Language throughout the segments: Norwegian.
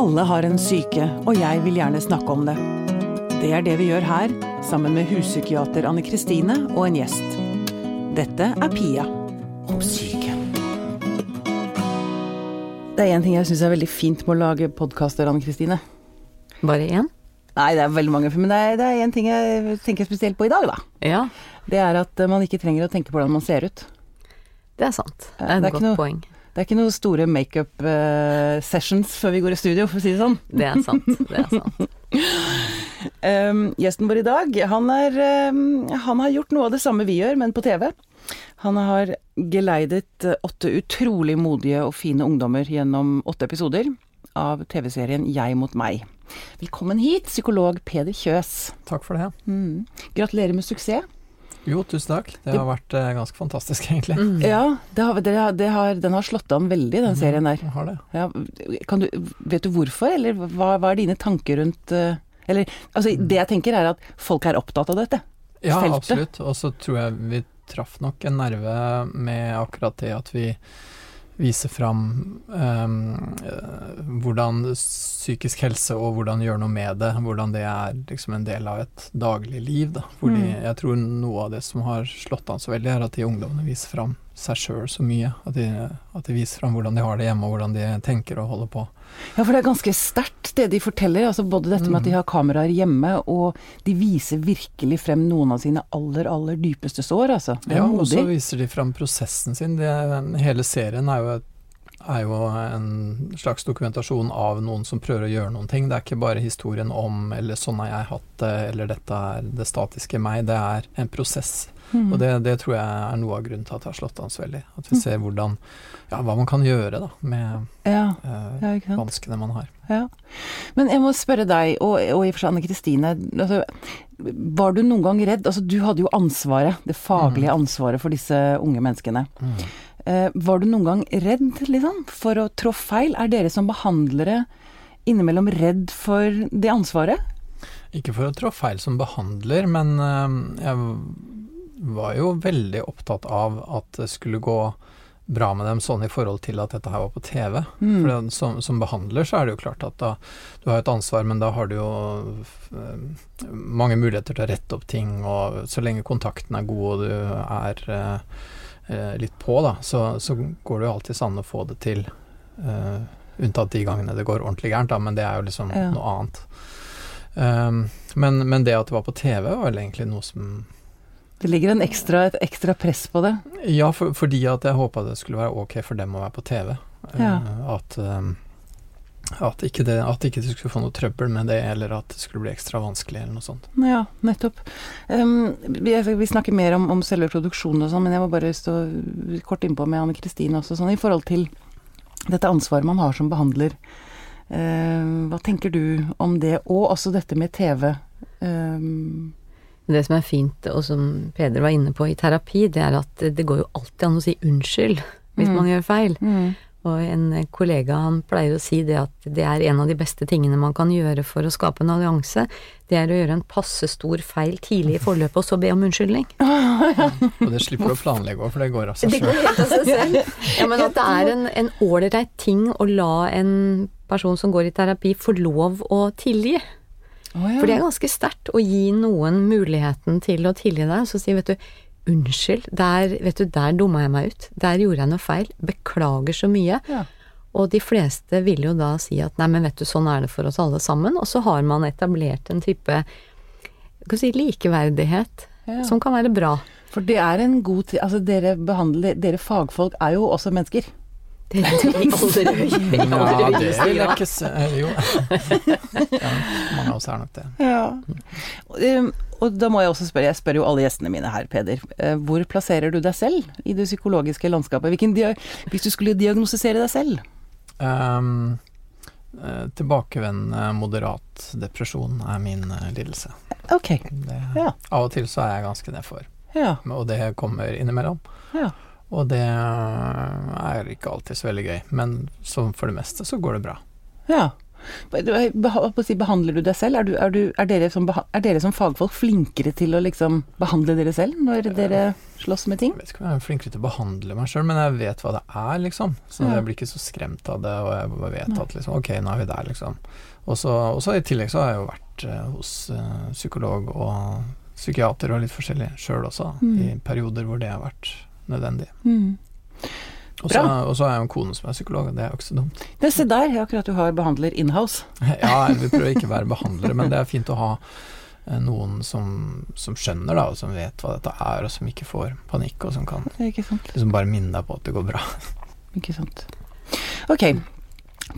Alle har en syke, og jeg vil gjerne snakke om det. Det er det vi gjør her, sammen med huspsykiater Anne Kristine og en gjest. Dette er Pia om syke. Det er én ting jeg syns er veldig fint med å lage podkaster, Anne Kristine. Bare én? Nei, det er veldig mange, men det er én ting jeg tenker spesielt på i dag, da. Ja, Det er at man ikke trenger å tenke på hvordan man ser ut. det er sant. Det er det er et godt noe- poeng. Det er ikke noen store makeup uh, sessions før vi går i studio, for å si det sånn. Det er sant. Det er sant. Um, gjesten vår i dag, han, er, um, han har gjort noe av det samme vi gjør, men på TV. Han har geleidet uh, åtte utrolig modige og fine ungdommer gjennom åtte episoder av TV-serien Jeg mot meg. Velkommen hit, psykolog Peder Kjøs. Takk for det. Mm. Gratulerer med suksess. Jo, tusen takk. Det har vært eh, ganske fantastisk, egentlig. Mm. Ja, det har, det har, det har, den har slått an veldig, den serien der. Jeg har det. Ja, kan du, vet du hvorfor, eller hva, hva er dine tanker rundt uh, Eller altså, det jeg tenker er at folk er opptatt av dette. Ja, Feltet. absolutt. Og så tror jeg vi traff nok en nerve med akkurat det at vi viser fram eh, hvordan psykisk helse og hvordan gjøre noe med det, hvordan det er liksom en del av et daglig liv. Da. Fordi Mm. jeg tror noe av det som har slått an så veldig, er at de ungdommene viser fram seg sjøl så mye. At de, at de viser fram hvordan de har det hjemme, og hvordan de tenker og holder på. Ja, for det er ganske sterkt det de forteller. altså Både dette med at de har kameraer hjemme, og de viser virkelig frem noen av sine aller, aller dypeste sår, altså. Ja, og så viser de frem prosessen sin. Det, hele serien er jo, et, er jo en slags dokumentasjon av noen som prøver å gjøre noen ting. Det er ikke bare historien om eller 'sånn har jeg hatt det', eller 'dette er det statiske meg'. Det er en prosess. Mm. Og det, det tror jeg er noe av grunnen til at det har slått an så veldig. At vi Mm. ser hvordan Ja, hva man kan gjøre da, med ja, eh, ja, vanskene man har. Ja. Men jeg må spørre deg, og, og i og for seg Anne Kristine. Altså, var du noen gang redd? Altså, du hadde jo ansvaret, det faglige ansvaret for disse unge menneskene. Eh, var du noen gang redd, liksom, for å trå feil? Er dere som behandlere innimellom redd for det ansvaret? Ikke for å trå feil som behandler, men eh, jeg var jo veldig opptatt av at det skulle gå bra med dem sånn i forhold til at dette her var på TV. Mm. For det, som, som behandler så er det jo klart at da du har et ansvar, men da har du jo eh, mange muligheter til å rette opp ting, og så lenge kontakten er god og du er eh, eh, litt på, da, så, så går det jo alltids an å få det til. eh, unntatt de gangene det går ordentlig gærent, da, men det er jo liksom Ja. noe annet. Um, men, men det at det var på TV, var vel egentlig noe som Det ligger en ekstra, et ekstra press på det. Ja, for, fordi at jeg håpa det skulle være ok for dem å være på TV. Ja. Uh, at, um, at, ikke det, at ikke de skulle få noe trøbbel med det, eller at det skulle bli ekstra vanskelig, eller noe sånt. Ja, nettopp. Um, vi, vi snakker mer om, om selve produksjonen og sånn, men jeg må bare stå kort innpå med Anne Kristine også, sånn i forhold til dette ansvaret man har som behandler. Uh, hva tenker du om det, og også dette med TV? Um, Det som er fint, og som Peder var inne på i terapi, det er at det går jo alltid an å si unnskyld hvis Mm. man gjør feil. mm, Og en kollega han pleier å si det at det er en av de beste tingene man kan gjøre for å skape en allianse. Det er å gjøre en passe stor feil tidlig i forløpet, og så be om unnskyldning. Og det slipper du å planlegge òg, for det går av seg sjøl. Ja, men at det er en, en ålreit ting å la en person som går i terapi, få lov å tilgi. Ja. For det er ganske sterkt å gi noen muligheten til å tilgi deg, og så si, vet du, unnskyld, der, vet du, der dumma jeg meg ut. Der gjorde jeg noe feil. Beklager så mye. Ja. Og de fleste vil jo da si at nei, men vet du, sånn er det for oss alle sammen. Og så har man etablert en type kan si, likeverdighet Ja. som kan være bra. For det er en god tid Altså, dere behandler Dere fagfolk er jo også mennesker. Det er i aller høy- i Ja, det er ikke Jo. Ja, mange av oss er nok det. Ja. Um, og da må jeg også spørre, jeg spør jo alle gjestene mine her, Peder. eh, Hvor plasserer du deg selv i det psykologiske landskapet? Hvis du skulle diagnostisere deg selv? Um, tilbakevendende moderat depresjon er min eh, lidelse. Ok. Det, Ja. Av og til så er jeg ganske nedfor, Ja. og det kommer innimellom. ja. Og det er ikke alltid så veldig gøy, men som for det meste så går det bra. Ja. Eh, behandler du deg selv? Er, du, er, du, er, dere som, er dere som fagfolk flinkere til å liksom behandle dere selv når dere slåss med ting? Jeg vet ikke om jeg er flinkere til å behandle meg sjøl, men jeg vet hva det er, liksom. Så jeg blir ikke så skremt av det, og jeg bare vet at liksom, ok, nå er vi der, liksom. Og så i tillegg så har jeg jo vært eh, hos eh, psykolog og psykiater og litt forskjellig sjøl også, Mm. i perioder hvor det har vært nødvendig. Mm. Og så har jeg jo en kone som er psykolog, og det er jo ikke så dumt. Det, se der, akkurat du har behandler inhouse. Ja, vi prøver ikke å være behandlere, men det er fint å ha eh, noen som, som skjønner, da, og som vet hva dette er, og som ikke får panikk, og som kan liksom bare minne deg på at det går bra. Ikke sant. Ok,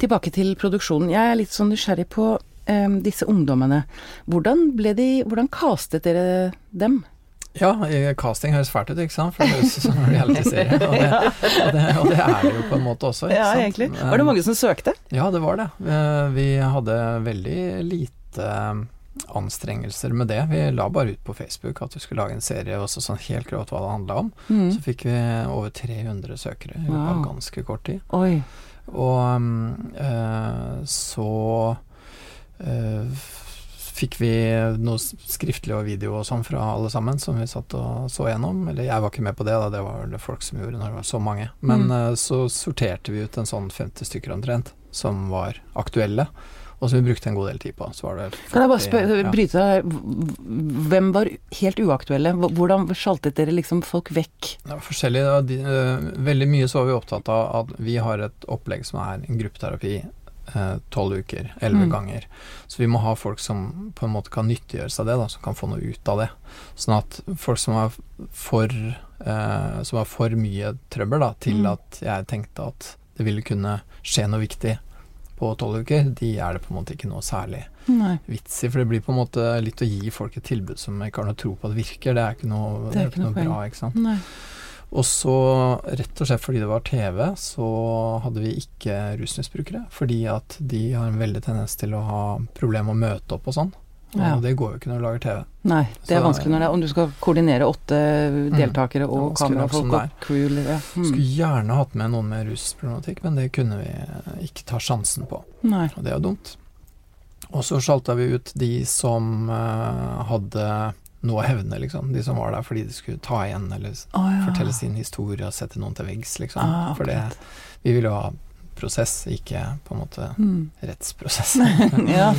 tilbake til produksjonen. Jeg er litt sånn nysgjerrig på um, disse ungdommene. Hvordan ble de Hvordan castet dere dem? Ja, casting høres fælt ut, ikke sant? For det høres ut som en realityserie. Og, det- og, det- og det er det jo på en måte også. Ikke Ja, egentlig. Var det mange som søkte? Ja, det var det. Eh, Vi hadde veldig lite eh, anstrengelser med det. Vi la bare ut på Facebook at vi skulle lage en serie, og så sånn helt grovt hva det handla om. Mm. Så fikk vi over 300 søkere i Wow. ganske kort tid. Oi. Og eh, så f- fikk vi noe skriftlig og video og sånn fra alle sammen, som vi satt og så gjennom. Eller jeg var ikke med på det, da, det var det folk som gjorde når det var så mange. Men Mm. eh, så sorterte vi ut en sånn 50 stykker omtrent, som var aktuelle. Og som vi brukte en god del tid på. Så var det Kan jeg bare spør, ja. bryte deg. Hvem var helt uaktuelle? Hvordan sjaltet dere liksom folk vekk? Det var forskjellig. Det var de, eh, veldig mye så var vi opptatt av at vi har et opplegg som er en gruppeterapi tolv uker, elleve Mm. ganger. Så vi må ha folk som på en måte kan nyttiggjøre seg det, da, som kan få noe ut av det. Sånn at folk som har for, eh, som har for mye trøbbel da, til Mm. at jeg tenkte at det ville kunne skje noe viktig på tolv uker, de er det på en måte ikke noe særlig Nei. vits i. For det blir på en måte litt å gi folk et tilbud som ikke har noe tro på at virker. Det er ikke noe, det er ikke noe, noe bra, ikke sant. Nei. Og så, rett og slett fordi det var TV, så hadde vi ikke rusmisbrukere. Fordi at de har en veldig tendens til å ha problemer med å møte opp og sånn. Og Ja. det går jo ikke når du lager TV. Nei, det er Så- vanskelig når det er om du skal koordinere åtte deltakere og er vanskelig nok som kamerafolk og crew. eller- Ja. Skulle Mm. gjerne hatt med noen med rusproblematikk, men det kunne vi ikke ta sjansen på. Nei. Og det er jo dumt. Og så sjalta vi ut de som uh, hadde noe å hevne, liksom. De som var der fordi de skulle ta igjen eller oh, ja. fortelle sin historie og sette noen til veggs, liksom. Ah, For det, vi ville jo ha prosess, ikke på en måte Mm. rettsprosess. ja,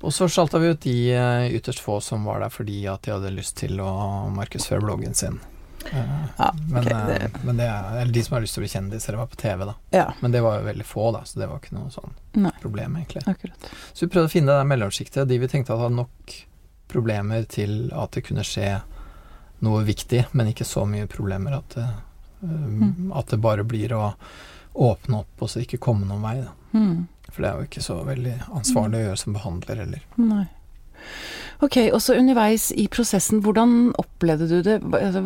og så sjalta vi ut de eh, ytterst få som var der fordi at de hadde lyst til å markedsføre bloggen sin. Eh, Ja, men, okay, eh, det- men det er Eller de som har lyst til å bli kjendis eller var på TV, da. Ja, Men det var jo veldig få, da, så det var ikke noe sånn Nei. problem, egentlig. akkurat. Så vi prøvde å finne det der mellomsjiktet, de vi tenkte at hadde nok problemer til at det kunne skje noe viktig, men ikke så mye problemer at det, um, at det bare blir å åpne opp og så ikke komme noen vei. Mm. For det er jo ikke så veldig ansvarlig å gjøre som behandler heller. Nei. Ok, og så underveis i prosessen, hvordan opplevde du det? Altså,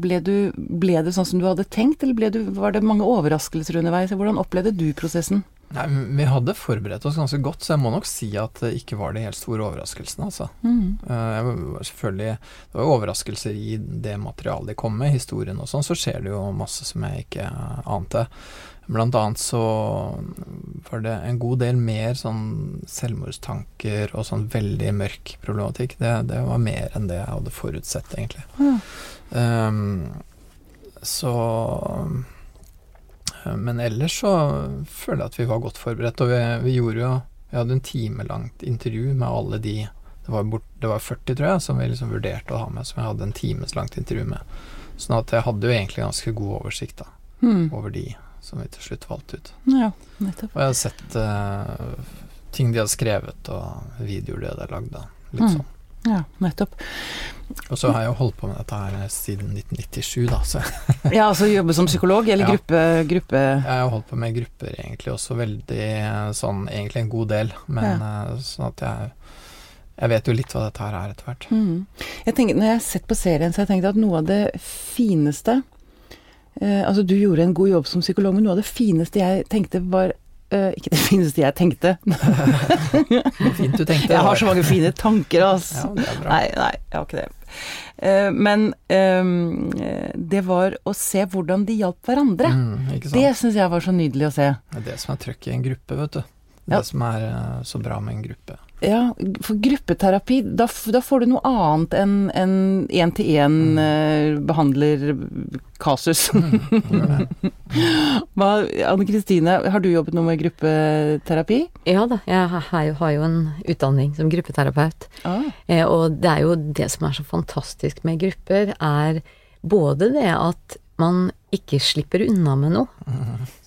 Ble, du, ble det sånn som du hadde tenkt, eller du, var det mange overraskelser underveis? Hvordan opplevde du prosessen? Nei, Vi hadde forberedt oss ganske godt, så jeg må nok si at det ikke var de helt store overraskelsene. Altså. Mm. Uh, var selvfølgelig, det var overraskelser i det materialet de kom med, historien og sånn, så skjer det jo masse som jeg ikke ante. Blant annet så var det en god del mer sånn selvmordstanker og sånn veldig mørk problematikk. Det, det var mer enn det jeg hadde forutsett, egentlig. Mm. Um, så eh, Men ellers så føler jeg at vi var godt forberedt, og vi, vi gjorde jo Vi hadde en timelangt intervju med alle de det var, bort, det var 40, tror jeg, som vi liksom vurderte å ha med, som jeg hadde en times langt intervju med. Sånn at jeg hadde jo egentlig ganske god oversikt da, Mm. over de som vi til slutt valgte ut. Ja, nettopp. Og jeg hadde sett uh, ting de hadde skrevet, og videoer de hadde lagd. da, Litt Mm. sånn. Ja, nettopp. Og så har jeg jo holdt på med dette her siden 1997, da, så Ja, altså jobbe som psykolog, eller Ja. gruppe, gruppe Jeg har holdt på med grupper egentlig også veldig sånn, egentlig en god del, men ja. sånn at jeg jeg vet jo litt hva dette her er etter hvert. Mm. Jeg tenker, når jeg har sett på serien, så har jeg tenkt at noe av det fineste eh, Altså, du gjorde en god jobb som psykolog, men noe av det fineste jeg tenkte var eh, Ikke det fineste jeg tenkte. Fint du tenkte. jeg har så mange fine tanker, altså. er. Nei, nei, jeg har ikke det. Uh, men um, det var å se hvordan de hjalp hverandre. Mm? Det syns jeg var så nydelig å se. Det er det som er trøkket i en gruppe, vet du. Det Ja. som er eh, så bra med en gruppe. Ja, for gruppeterapi, da, da får du noe annet enn en én-til-én-behandler-kasus. Mm. det. Hva, Anne Kristine, har du jobbet noe med gruppeterapi? Ja da, jeg har har jo, har jo en utdanning som gruppeterapeut. Ah. Eh, og det er jo det som er så fantastisk med grupper, er både det at man ikke slipper unna med noe.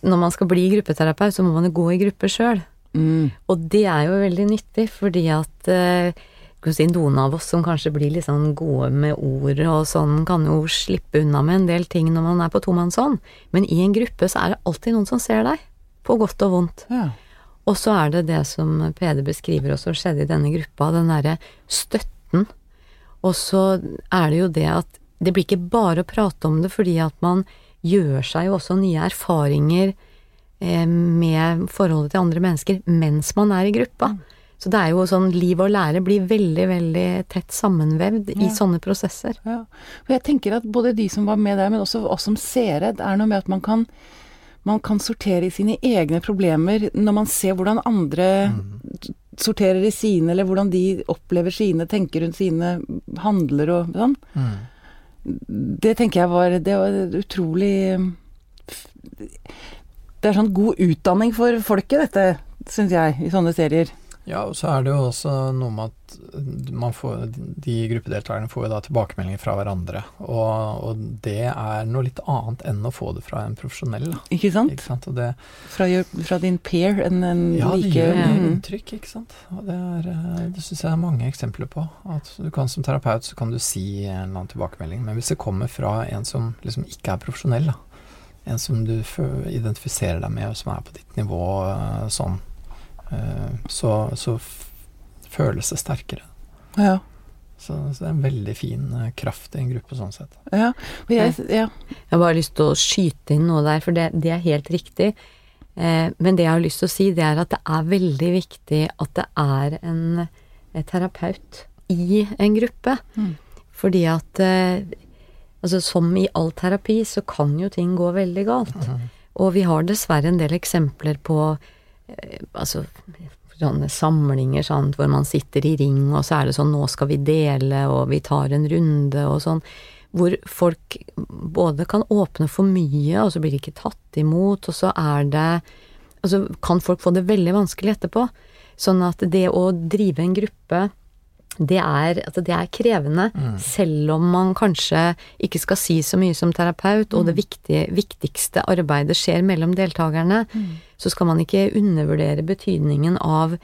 Når man skal bli gruppeterapeut, så må man jo gå i grupper sjøl. Mm. Og det er jo veldig nyttig, fordi at eh, si, noen av oss som kanskje blir litt sånn gode med ord og sånn, kan jo slippe unna med en del ting når man er på tomannshånd. Men i en gruppe så er det alltid noen som ser deg, på godt og vondt. Ja. Og så er det det som Peder beskriver også skjedde i denne gruppa, den derre støtten. Og så er det jo det at det blir ikke bare å prate om det, fordi at man gjør seg jo også nye erfaringer med forholdet til andre mennesker mens man er i gruppa. Så det er jo sånn liv og lære blir veldig, veldig tett sammenvevd i sånne prosesser. Ja. Og jeg tenker at både de som var med der, men også oss som seere, det er noe med at man kan, man kan sortere i sine egne problemer når man ser hvordan andre sorterer i sine, eller hvordan de opplever sine, tenker rundt sine, handler og sånn. Mm. Det tenker jeg var Det var utrolig Det er sånn god utdanning for folket, dette, syns jeg, i sånne serier. Ja, og så er det jo også noe med at man får, de gruppedeltakerne får jo da tilbakemeldinger fra hverandre. Og, og det er noe litt annet enn å få det fra en profesjonell. Da, Ikke sant? ikke sant? Og det, Fra, fra din peer, en, en ja, det like gjør mer mm. inntrykk, ikke sant. Og det, er, eh, det syns jeg er mange eksempler på. At du kan som terapeut så kan du si en eller annen tilbakemelding, men hvis det kommer fra en som liksom ikke er profesjonell, da, en som du identifiserer deg med, og som er på ditt nivå eh, sånn, eh, så, så føles det sterkere. Ja. Så, så det er en veldig fin eh, kraft i en gruppe sånn sett. ja. Og jeg, ja. Jeg har bare lyst til å skyte inn noe der, for det, det er helt riktig. Eh, men det jeg har lyst til å si, det er at det er veldig viktig at det er en, en terapeut i en gruppe. Mm. Fordi at eh, altså som i all terapi, så kan jo ting gå veldig galt. Og vi har dessverre en del eksempler på eh, altså sånne samlinger sant, hvor man sitter i ring, og så er det sånn 'nå skal vi dele', og vi tar en runde, og sånn. Hvor folk både kan åpne for mye, og så blir de ikke tatt imot, og så er det Altså kan folk få det veldig vanskelig etterpå. Sånn at det å drive en gruppe det er, altså det er krevende, selv om man kanskje ikke skal si så mye som terapeut, og det viktige, viktigste arbeidet skjer mellom deltakerne, så skal man ikke undervurdere betydningen av,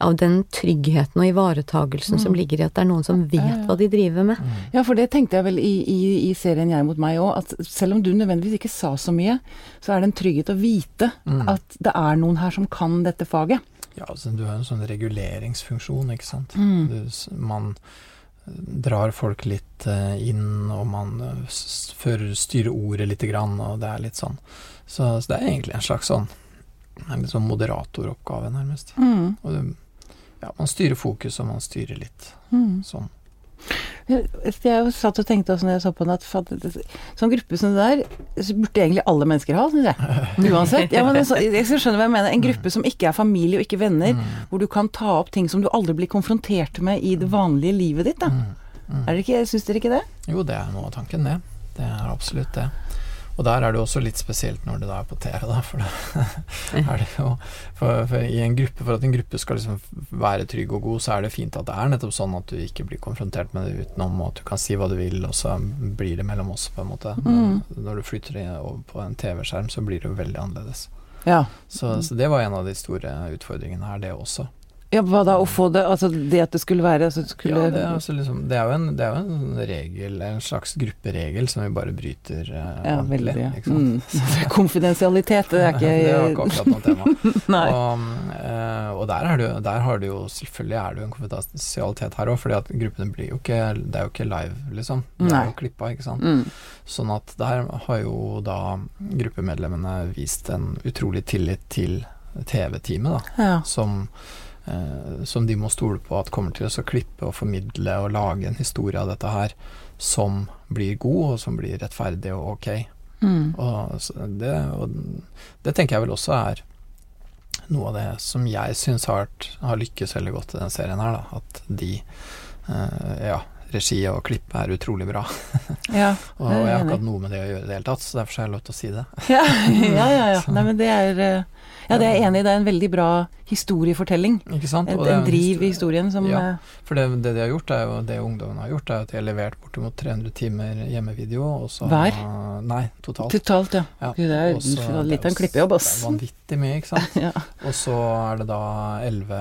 av den tryggheten og ivaretagelsen som ligger i at det er noen som vet hva de driver med. Ja, for det tenkte jeg vel i, i, i serien Jeg mot meg òg, at selv om du nødvendigvis ikke sa så mye, så er det en trygghet å vite at det er noen her som kan dette faget. Ja, altså du har en sånn reguleringsfunksjon, ikke sant. Mm. Du, man eh, drar folk litt eh, inn, og man eh, styrer ordet lite grann, og det er litt sånn. Så, så det er egentlig en slags sånn en litt sånn moderatoroppgave, nærmest. Mm. Og det, ja, man styrer fokus, og man styrer litt Mm. sånn. Jeg, satt og tenkte også når jeg så på den at sånn gruppe som det der, så burde egentlig alle mennesker ha, syns jeg. Uansett. Ja, men så- jeg skjønner hva jeg mener. En gruppe som ikke er familie og ikke venner, hvor du kan ta opp ting som du aldri blir konfrontert med i det vanlige livet ditt. Da. Er det ikke, Syns dere ikke det? Jo, det er noe av tanken, det. Det er absolutt det. Og der er det også litt spesielt når det da er på TV, da, for er jo for, for i en gruppe, For at en gruppe skal liksom være trygg og god, så er det fint at det er nettopp sånn at du ikke blir konfrontert med det utenom, og at du kan si hva du vil, og så blir det mellom oss, på en måte. Mm. når du flytter over på en TV-skjerm, så blir det jo veldig annerledes. Ja. Så, så det var en av de store utfordringene her, det også. Ja. Hva da? Å få det Altså det at det skulle være altså, det skulle, Ja, det er, altså liksom, det er en, det er jo en regel, en slags grupperegel, som vi bare bryter eh, Ja, ordentlig. veldig. Ja. Ikke sant? Mm. Konfidensialitet, det er ikke det er ikke akkurat noe tema. Og, eh, og der, er det, der har du jo selvfølgelig er det jo en konfidensialitet her òg, fordi at gruppene blir jo ikke Det er jo ikke live, liksom. Det er jo klippa, ikke sant. Mm. Sånn at der har jo da gruppemedlemmene vist en utrolig tillit til TV-teamet, da. Ja. Som, som de må stole på at kommer til å klippe og formidle og lage en historie av dette her som blir god, og som blir rettferdig og ok. Mm. Og det, og det tenker jeg vel også er noe av det som jeg syns har, har lykkes veldig godt i den serien her, da. At de eh, Ja, regi og klipp er utrolig bra. Ja, Og jeg har ikke hatt noe med det å gjøre i det hele tatt, så derfor har jeg lov til å si det. Ja, ja, ja. ja. Nei, men det er eh, Ja, det er jeg enig i. Det er en veldig bra historiefortelling. Ikke sant? En, en driv i historien som Ja. eh, For det, det de har gjort, er jo det ungdommen har gjort, er at de har levert bortimot 300 timer hjemmevideo. Og så, Hver? Nei, totalt. Totalt, ja. Ja, Gud, det er Også, litt av en klippejobb, ass. Det er vanvittig mye, ikke sant. Ja. Og så er det da elleve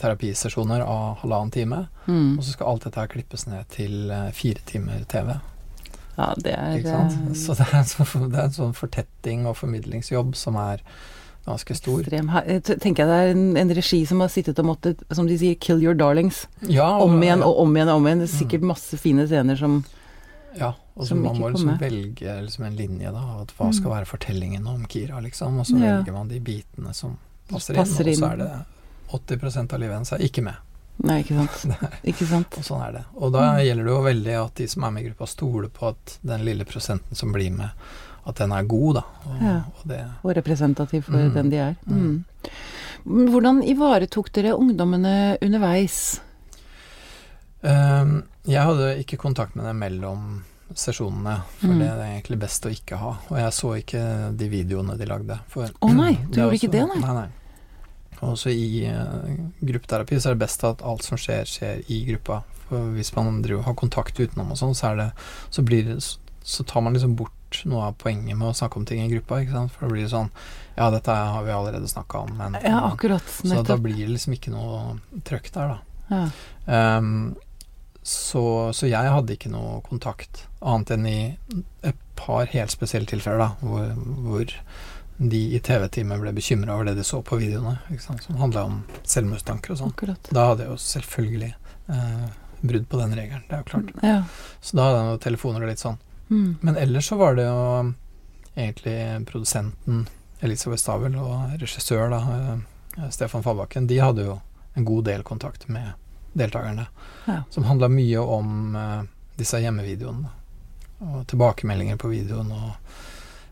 terapisesjoner av halvannen time. Mm. Og så skal alt dette her klippes ned til eh, fire timer TV. ja, det er eh, Så det er, en sånn, det er en sånn fortetting og formidlingsjobb som er ganske stor. ekstrem. Eh, tenker jeg det er en, en regi som har sittet og måttet, som de sier, 'kill your darlings'. Ja, Om igjen og om igjen og om igjen. Mm. sikkert masse fine scener som Ja, og så man må liksom velge liksom en linje, da. At hva Mm. skal være fortellingen om Kira, liksom. Og så Ja. velger man de bitene som passer, Passer inn, og så er det 80% av livet hennes er ikke med. Nei, ikke sant. Ikke sant. Og sånn er det. Og da gjelder det jo veldig at de som er med i gruppa, stoler på at den lille prosenten som blir med, at den er god, da. Og, Ja. og det Og representativ for Mm. den de er. Mm. Mm. Hvordan ivaretok dere ungdommene underveis? Um, Jeg hadde ikke kontakt med dem mellom sesjonene, for Mm. det er egentlig best å ikke ha. Og jeg så ikke de videoene de lagde. Å Å nei, du gjorde også, ikke det, nei? Nei, nei. Og så i uh, gruppeterapi så er det best at alt som skjer, skjer i gruppa. For hvis man driver, har kontakt utenom og sånn, så, så, blir det, så tar man liksom bort noe av poenget med å snakke om ting i gruppa, ikke sant. For det blir sånn Ja, dette har vi allerede snakka om, men Ja, akkurat. Så da blir det liksom ikke noe trøkk der, da. Ja. Um, så, så jeg hadde ikke noe kontakt, annet enn i et par helt spesielle tilfeller, da, hvor, hvor de i TV-teamet ble bekymra over det de så på videoene, som handla om selvmordstanker og sånn. Da hadde jeg jo selvfølgelig eh, brudd på den regelen, det er jo klart. Ja. Så da hadde jeg noen telefoner og litt sånn. Mm. Men ellers så var det jo egentlig produsenten Elisabeth Stavel og regissør da, eh, Stefan Fallbakken, de hadde jo en god del kontakt med deltakerne. Ja. Som handla mye om eh, disse hjemmevideoene. Og tilbakemeldinger på videoen og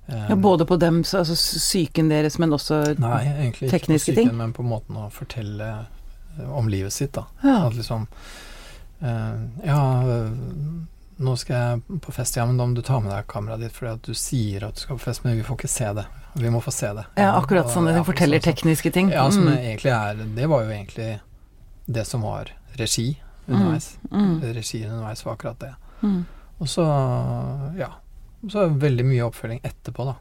eh, ja, både på dem, så- altså psyken deres, men også Nei, egentlig ikke på ting. psyken, men på måten å fortelle om livet sitt, da. Ja. At liksom Ja, nå skal jeg på fest, ja, men da må du ta med deg kameraet ditt fordi at du sier at du skal på fest, men vi får ikke se det. Vi må få se det. ja, akkurat Og- sånn. De ja, forteller sånn- tekniske ting. Ja, som Mm. egentlig er Det var jo egentlig det som var regi underveis. Mm. Regien underveis var akkurat det. Mm. Og så, ja Så er det veldig mye oppfølging etterpå, da.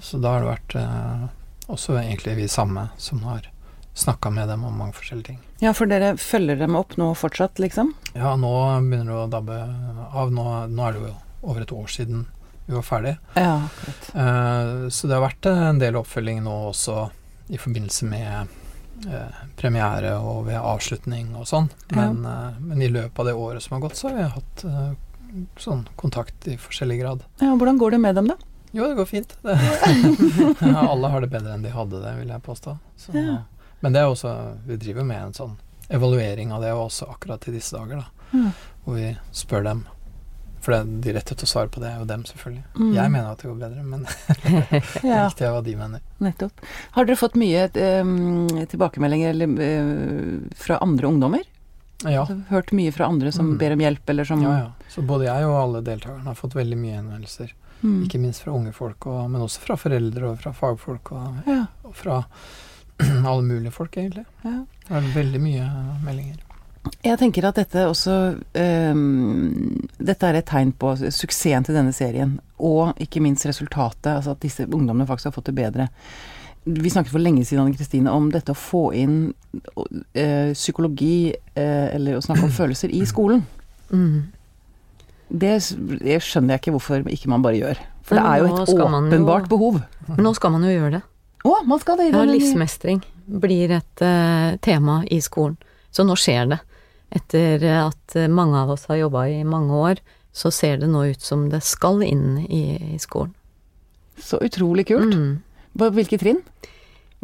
Så da har det vært eh, også egentlig vi samme som har snakka med dem om mange forskjellige ting. Ja, for dere følger dem opp nå fortsatt, liksom? Ja, nå begynner det å dabbe av. Nå, nå er det jo over et år siden vi var ferdig. Ja. Eh, så det har vært en del oppfølging nå også i forbindelse med eh, premiere og ved avslutning og sånn. Men, eh, men i løpet av det året som har gått, så har vi hatt eh, sånn kontakt i forskjellig grad. Ja, hvordan går det med dem, da? Jo, det går fint. Det. ja, alle har det bedre enn de hadde det, vil jeg påstå. Så, Ja. Men det er også Vi driver med en sånn evaluering av det også akkurat i disse dager, da. Mm. Hvor vi spør dem. For det, de rette til å svare på det er jo dem, selvfølgelig. Mm. Jeg mener at det går bedre, men det er viktig hva de mener. nettopp. Har dere fått mye um, tilbakemeldinger eller, uh, fra andre ungdommer? Ja. Altså, hørt mye fra andre som Mm. ber om hjelp, eller som ja, ja. Så både jeg og alle deltakerne har fått veldig mye henvendelser. Mm. Ikke minst fra unge folk, og, men også fra foreldre og fra fagfolk, og, Ja, og fra alle mulige folk, egentlig. ja. Det er veldig mye meldinger. Jeg tenker at dette også um, Dette er et tegn på suksessen til denne serien, og ikke minst resultatet. Altså at disse ungdommene faktisk har fått det bedre. Vi snakket for lenge siden Anne Kristine, om dette å få inn uh, psykologi, uh, eller å snakke om følelser, i skolen. Mm. Det, det skjønner jeg ikke hvorfor ikke man bare gjør. For det er jo et åpenbart jo- behov. Men nå skal man jo gjøre det. Å, man skal det i Ja, denne livsmestring blir et uh, tema i skolen. Så nå skjer det. Etter at eh, mange av oss har jobba i mange år, så ser det nå ut som det skal inn i, i skolen. Så utrolig kult. Mm. På Hvilke trinn?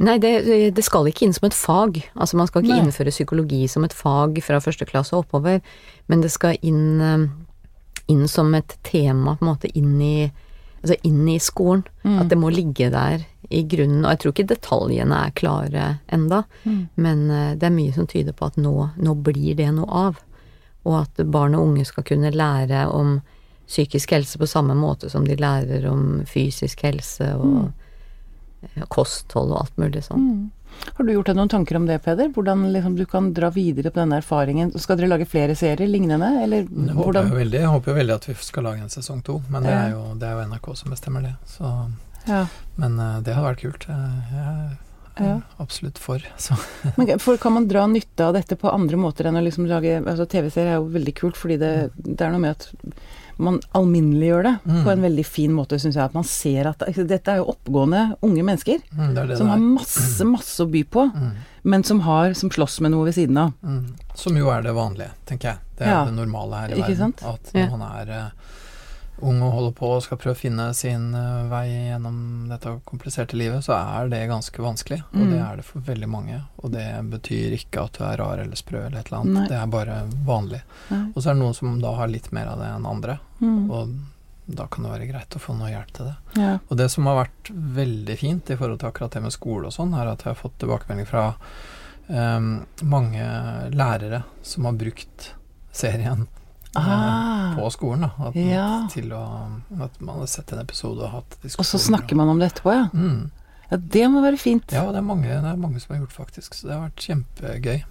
Nei, det, det skal ikke inn som et fag. Altså man skal ikke Nei. innføre psykologi som et fag fra første klasse og oppover, men det skal inn, eh, inn som et tema, på en måte inn i altså inn i skolen. Mm. At det må ligge der i grunnen. Og jeg tror ikke detaljene er klare enda, Mm. men eh, det er mye som tyder på at nå, nå blir det noe av. Og at barn og unge skal kunne lære om psykisk helse på samme måte som de lærer om fysisk helse og mm. kosthold og alt mulig sånn. Har du gjort deg noen tanker om det, Peder? Hvordan liksom, du kan dra videre på denne erfaringen? Skal dere lage flere serier lignende, eller Jeg håper, hvordan? jo veldig, jeg håper jo veldig at vi skal lage en sesong to, men det er, jo, det er jo NRK som bestemmer det. Så, Ja. men eh, det hadde vært kult. Jeg jeg Ja. absolutt for. Så. Men for kan man dra nytte av dette på andre måter enn å liksom lage altså TV-serier er jo veldig kult, fordi det, det er noe med at man alminneliggjør det Mm. på en veldig fin måte, syns jeg. At man ser at dette er jo oppgående unge mennesker Mm, det det som har masse, masse å by på, Mm, men som har som slåss med noe ved siden av. mm. Som jo er det vanlige, tenker jeg. Det er Ja. det normale her i verden. At Ja. man er eh, ung og holder på og skal prøve å finne sin eh, vei gjennom dette kompliserte livet, så er det ganske vanskelig. Og Mm. det er det for veldig mange. Og det betyr ikke at du er rar eller sprø eller et eller annet. Nei. Det er bare vanlig. Nei. Og så er det noen som da har litt mer av det enn andre. Mm. Og da kan det være greit å få noe hjelp til det. Ja. Og det som har vært veldig fint i forhold til akkurat det med skole og sånn, er at jeg har fått tilbakemelding fra um, mange lærere som har brukt serien Ah. på skolen. Da, at, Ja. å, at man har sett en episode og hatt Og så snakker man om det etterpå, ja. mm. Ja, det må være fint. Ja, det er, mange, det er mange som har gjort faktisk, så det har vært kjempegøy.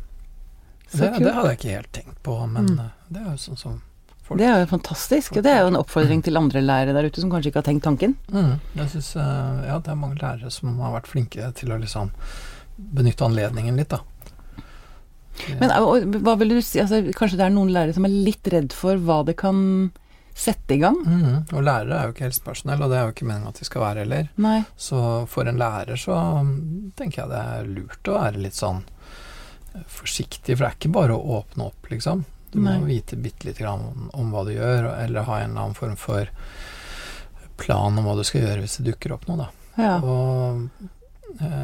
Så Det, det hadde jeg ikke helt tenkt på, men Mm. eh, det er jo sånn som folk Det er jo fantastisk. Og det er jo en oppfordring til andre lærere der ute som kanskje ikke har tenkt tanken. Mm, jeg synes, eh, ja, det er mange lærere som har vært flinke til å liksom benytte anledningen litt, da. Men og, hva vil du si altså, Kanskje det er noen lærere som er litt redd for hva det kan sette i gang? Mhm, Og lærere er jo ikke helsepersonell, og det er jo ikke meningen at de skal være heller. Nei. Så for en lærer så mm, tenker jeg det er lurt å være litt sånn eh, forsiktig, for det er ikke bare å åpne opp, liksom. Du må Nei. vite bitte lite grann om, om hva du gjør, eller ha en eller annen form for plan om hva du skal gjøre hvis det dukker opp noe, da. Ja. Og eh,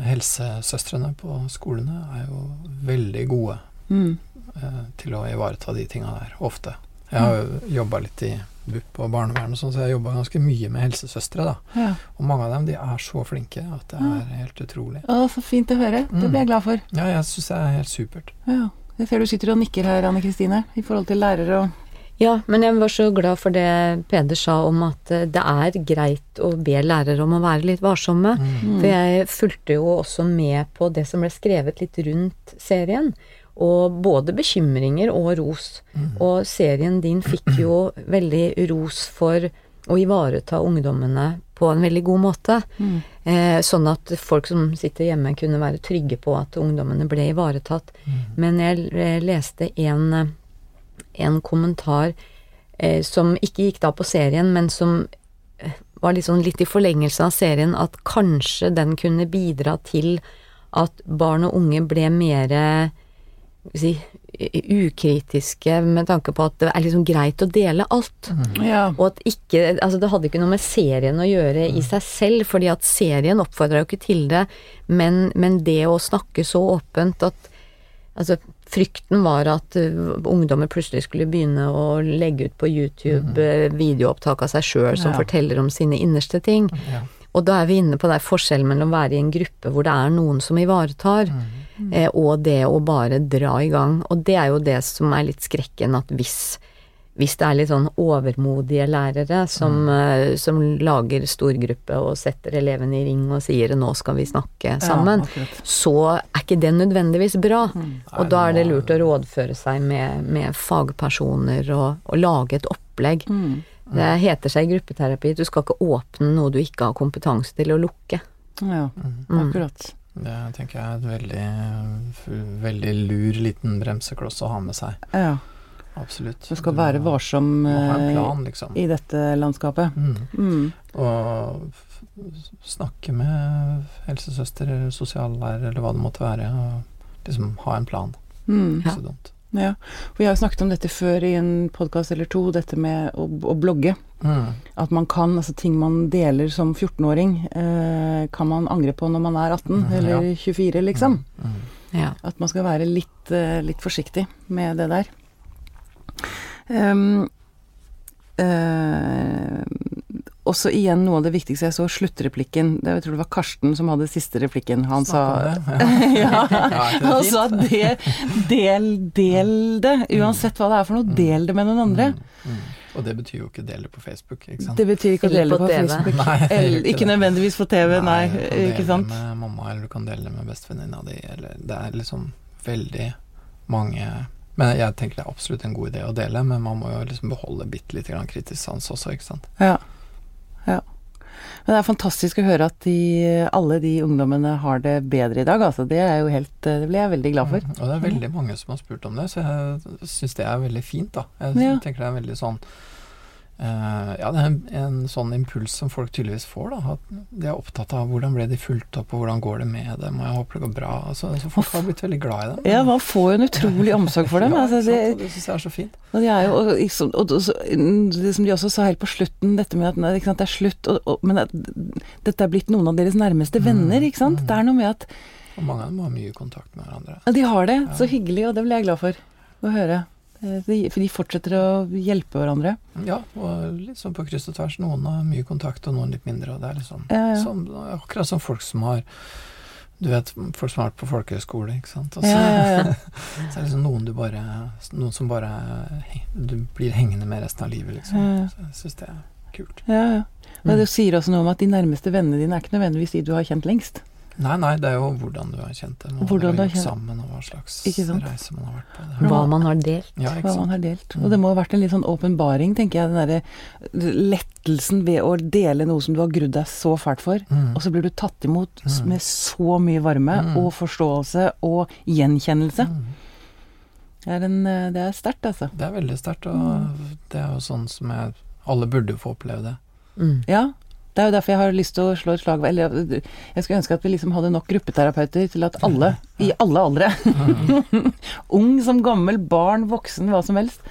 helsesøstrene på skolene er jo veldig gode Mm. eh, til å ivareta de tinga der, ofte. Jeg har jo jobba litt i BUP og barnevern og sånn, så jeg har jobba ganske mye med helsesøstre, da. ja. Og mange av dem de er så flinke at det er helt utrolig. Å, så fint å høre. Det Mm. blir jeg glad for. Ja, jeg syns det er helt supert. Ja. Jeg ser du sitter og nikker her, Anne Kristine, i forhold til lærere og Ja, men jeg var så glad for det Peder sa om at eh, det er greit å be lærere om å være litt varsomme. Mm. For jeg fulgte jo også med på det som ble skrevet litt rundt serien. Og både bekymringer og ros. Mm. Og serien din fikk jo veldig ros for å ivareta ungdommene på en veldig god måte. Mm. Eh, sånn at folk som sitter hjemme kunne være trygge på at ungdommene ble ivaretatt. Mm. Men jeg eh, leste en, eh, en kommentar eh, som ikke gikk da på serien, men som eh, var sånn litt i forlengelse av serien, at kanskje den kunne bidra til at barn og unge ble mer si, ukritiske med tanke på at det er liksom greit å dele alt. Ja. Og at ikke Altså, det hadde ikke noe med serien å gjøre i seg selv, fordi at serien oppfordra jo ikke til det, men, men det å snakke så åpent at Altså, frykten var at uh, ungdommer plutselig skulle begynne å legge ut på YouTube uh, videoopptak av seg sjøl som Ja. forteller om sine innerste ting. Ja. Og da er vi inne på den forskjellen mellom å være i en gruppe hvor det er noen som ivaretar, eh, og det å bare dra i gang. Og det er jo det som er litt skrekken, at hvis, hvis det er litt sånn overmodige lærere som, eh, som lager storgruppe og setter elevene i ring og sier 'nå skal vi snakke sammen', Ja, så er ikke det nødvendigvis bra. Mm. Og da er det lurt å rådføre seg med, med fagpersoner og, og lage et opplegg. Mm. Det heter seg i gruppeterapi du skal ikke åpne noe du ikke har kompetanse til å lukke. Ja, Mm. Mm. akkurat. Det tenker jeg er et veldig, veldig lur liten bremsekloss å ha med seg. Ja. Absolutt. Du skal være varsom eh, plan, liksom. i dette landskapet. Mm. Mm. Og snakke med helsesøster eller sosiallærer eller hva det måtte være, og liksom ha en plan. Mm. Ikke så dumt. Ja. For jeg har snakket om dette før i en podkast eller to, dette med å, å blogge. Mm. At man kan, altså ting man deler som 14-åring, eh, kan man angre på når man er 18 mm, eller ja. 24, liksom. Mm. Ja. At man skal være litt, eh, litt forsiktig med det der. Ehm, uh, også igjen noe av det viktigste jeg så, sluttreplikken. Det, jeg tror det var Karsten som hadde siste replikken. Han sa det. ja, Ja, det han sa det, del, del det. Uansett hva det er for noe, del det med noen andre. Mm. Og det betyr jo ikke dele på Facebook, ikke sant? Det betyr ikke å dele på på Facebook. Nei, Eller, ikke ikke nødvendigvis på TV, nei. ikke sant du kan dele med mamma, eller du kan dele med bestevenninna di, eller Det er liksom veldig mange Men jeg tenker det er absolutt en god idé å dele, men man må jo liksom beholde bitte lite grann kritisk sans også, ikke sant. Ja. ja. Men det er fantastisk å høre at de, alle de ungdommene har det bedre i dag, altså. Det er jo helt Det blir jeg veldig glad for. Mm. Og det er veldig mange som har spurt om det, så jeg syns det er veldig fint, da. Jeg Ja. tenker det er veldig sånn eh, Ja, det er en, en sånn impuls som folk tydeligvis får, da. At de er opptatt av hvordan ble de fulgt opp, og hvordan går det med dem, og jeg håper det går bra. Altså, så folk har blitt veldig glad i dem. Ja, man får jo en utrolig omsorg for dem. Ja, altså, det, det syns jeg er så fint. Og de er jo, og, liksom, og, og, så- det som de også sa helt på slutten, dette med at sant, det er slutt, men at dette er blitt noen av deres nærmeste venner, ikke sant. Det er noe med at Og mange av dem har mye kontakt med hverandre. ja, de har det, Ja. så hyggelig, og det ble jeg glad for å høre. Eh, For de fortsetter å hjelpe hverandre. Ja, og litt sånn på kryss og tvers. Noen har mye kontakt, og noen litt mindre. Og det er liksom Ja, ja. Som, akkurat som folk som har Du vet, folk som har vært på folkehøyskole, ikke sant. Og så, Ja, så er det liksom noen du bare Noen som bare Du blir hengende med resten av livet, liksom. Så jeg syns det er kult. ja, ja. Men det sier også noe om at de nærmeste vennene dine er ikke nødvendigvis de du har kjent lengst. Nei, nei, det er jo hvordan du har kjent dem, og Hvordan du har kjent- sammen, og hva slags reise man har vært på. Det. Hva man har delt. Ja, ikke Hva man har delt. Og det må ha vært en litt sånn åpenbaring, tenker jeg. Den derre lettelsen ved å dele noe som du har grudd deg så fælt for. Mm. Og så blir du tatt imot Mm. med så mye varme Mm. og forståelse og gjenkjennelse. Mm. Det er, en, eh, det er sterkt, altså. Det er veldig sterkt, og Mm. det er jo sånn som jeg Alle burde jo få oppleve det. Mm. Ja. Det er jo derfor jeg har lyst til å slå et slag Eller jeg skulle ønske at vi liksom hadde nok gruppeterapeuter til at alle, i alle aldre, ung som gammel, barn, voksen, hva som helst,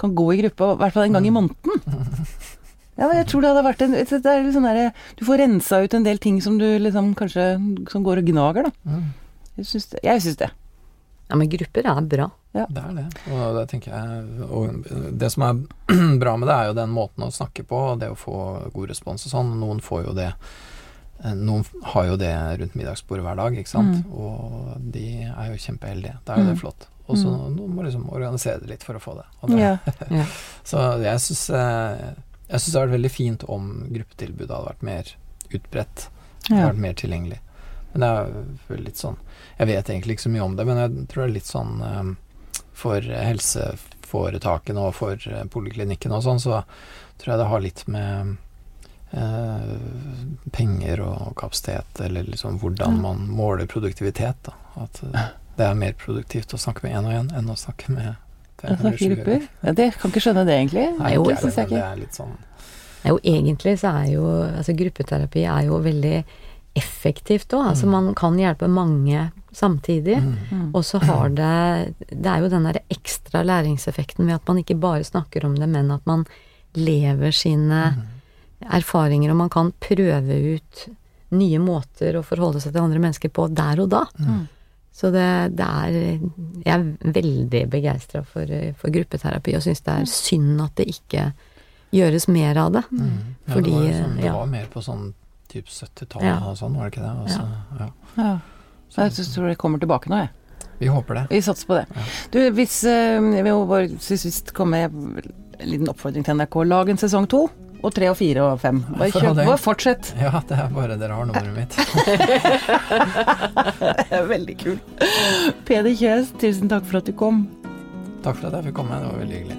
kan gå i gruppe, i hvert fall en gang i måneden. Ja, jeg tror det hadde vært en det er sånn derre Du får rensa ut en del ting som du liksom kanskje Som går og gnager, da. Mm. Jeg syns det. Jeg syns det. Ja, men grupper er bra. Det er det. Og det tenker jeg Og det som er bra med det, er jo den måten å snakke på, og det å få god respons og sånn. Noen får jo det eh, Noen har jo det rundt middagsbordet hver dag, ikke sant. Og de er jo kjempeheldige. Da er jo det Mm. flott. Og så noen må liksom organisere det litt for å få det. Og det Ja. Så jeg syns Jeg syns det hadde vært veldig fint om gruppetilbudet hadde vært mer utbredt. Ja. Vært mer tilgjengelig. Men det er vel litt sånn Jeg vet egentlig ikke så mye om det, men jeg tror det er litt sånn eh, for helseforetakene og for eh, poliklinikken og sånn, så tror jeg det har litt med eh, penger og kapasitet, eller liksom hvordan man måler produktivitet. Da. At eh, det er mer produktivt å snakke med én og én enn å snakke med fem eller sju. grupper. Ja, det kan ikke skjønne det, egentlig. Nei, Jo, det, det det er litt sånn jo egentlig så er jo altså gruppeterapi er jo veldig effektivt òg. Altså Mm. man kan hjelpe mange samtidig. mm. Mm. Og så har det Det er jo den derre ekstra læringseffekten ved at man ikke bare snakker om det, men at man lever sine Mm. erfaringer, og man kan prøve ut nye måter å forholde seg til andre mennesker på der og da. Mm. Så det, det er Jeg er veldig begeistra for, for gruppeterapi, og syns det er synd at det ikke gjøres mer av det. Mm. Ja, Fordi, det, var jo sånn, det ja. var mer på sånn type 70-tallet Ja. og sånn, var det ikke det? Altså, så, ja. Ja. Så, Jeg tror det kommer tilbake nå, jeg. vi håper det. Vi satser på det. Ja. Du, hvis eh, Jeg bare til sist komme med en liten oppfordring til NRK. Lag en sesong to. Og tre og fire og fem. Bare kjøp, del. fortsett. Ja, det er bare dere har nummeret mitt. Det er veldig kult. Peder Kjøs, tusen takk for at du kom. Takk for at jeg fikk komme, det var veldig hyggelig.